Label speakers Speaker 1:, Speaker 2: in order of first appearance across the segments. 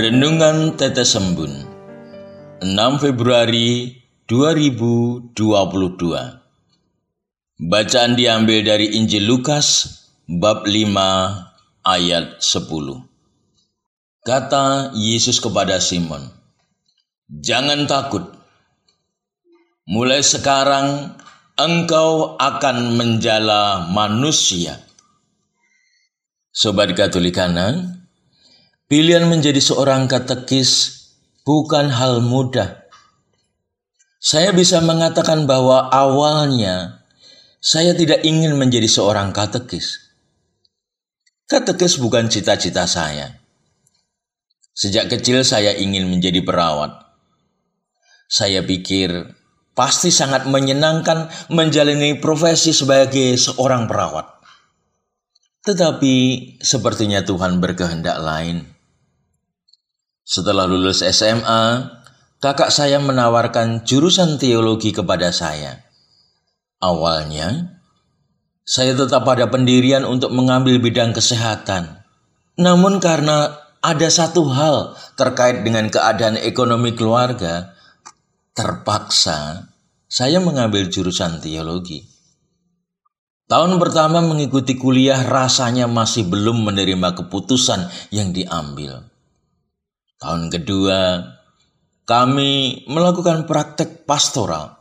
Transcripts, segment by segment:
Speaker 1: Renungan Tetes Embun 6 Februari 2022 Bacaan diambil dari Injil Lukas bab 5 ayat 10 Kata Yesus kepada Simon Jangan takut. Mulai sekarang engkau akan menjala manusia. Sobat Katolikana, Pilihan menjadi seorang katekis bukan hal mudah. Saya bisa mengatakan bahwa awalnya saya tidak ingin menjadi seorang katekis. Katekis bukan cita-cita saya. Sejak kecil saya ingin menjadi perawat. Saya pikir pasti sangat menyenangkan menjalani profesi sebagai seorang perawat. Tetapi sepertinya Tuhan berkehendak lain. Setelah lulus SMA, kakak saya menawarkan jurusan teologi kepada saya. Awalnya, saya tetap pada pendirian untuk mengambil bidang kesehatan. Namun karena ada satu hal terkait dengan keadaan ekonomi keluarga, terpaksa saya mengambil jurusan teologi. Tahun pertama mengikuti kuliah rasanya masih belum menerima keputusan yang diambil. Tahun kedua, kami melakukan praktek pastoral.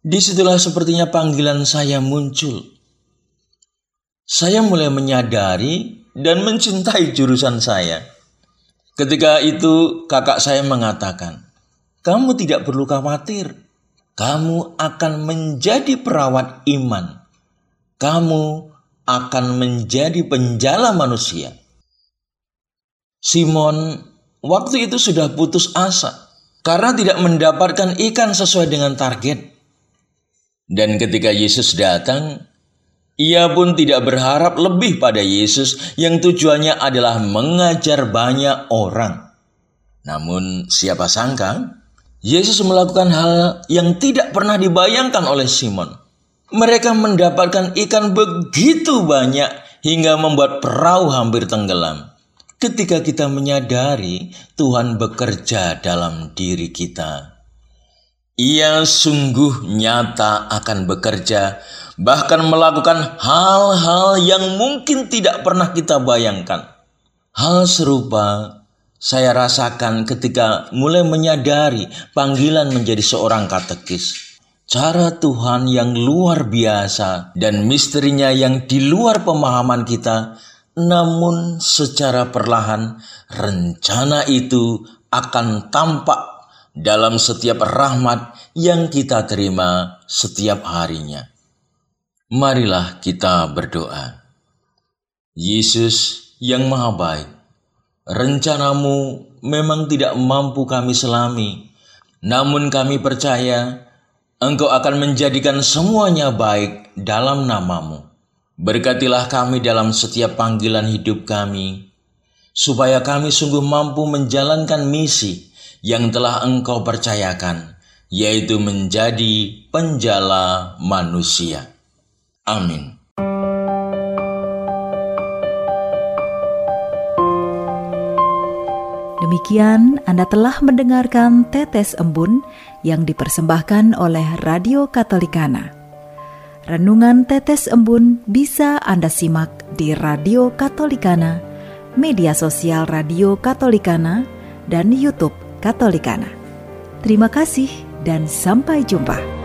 Speaker 1: Di situlah sepertinya panggilan saya muncul. Saya mulai menyadari dan mencintai jurusan saya. Ketika itu kakak saya mengatakan, kamu tidak perlu khawatir. Kamu akan menjadi perawat iman. Kamu akan menjadi penjala manusia. Simon waktu itu sudah putus asa karena tidak mendapatkan ikan sesuai dengan target. Dan ketika Yesus datang, ia pun tidak berharap lebih pada Yesus yang tujuannya adalah mengajar banyak orang. Namun siapa sangka Yesus melakukan hal yang tidak pernah dibayangkan oleh Simon. Mereka mendapatkan ikan begitu banyak hingga membuat perahu hampir tenggelam ketika kita menyadari Tuhan bekerja dalam diri kita. Ia sungguh nyata akan bekerja, bahkan melakukan hal-hal yang mungkin tidak pernah kita bayangkan. Hal serupa saya rasakan ketika mulai menyadari panggilan menjadi seorang katekis. Cara Tuhan yang luar biasa dan misterinya yang di luar pemahaman kita namun secara perlahan rencana itu akan tampak dalam setiap rahmat yang kita terima setiap harinya. Marilah kita berdoa. Yesus yang maha baik, rencanamu memang tidak mampu kami selami, namun kami percaya Engkau akan menjadikan semuanya baik dalam namamu. Berkatilah kami dalam setiap panggilan hidup kami, supaya kami sungguh mampu menjalankan misi yang telah Engkau percayakan, yaitu menjadi penjala manusia. Amin.
Speaker 2: Demikian Anda telah mendengarkan Tetes Embun yang dipersembahkan oleh Radio Katolikana. Renungan Tetes Embun bisa Anda simak di Radio Katolikana, media sosial Radio Katolikana, dan YouTube Katolikana. Terima kasih dan sampai jumpa.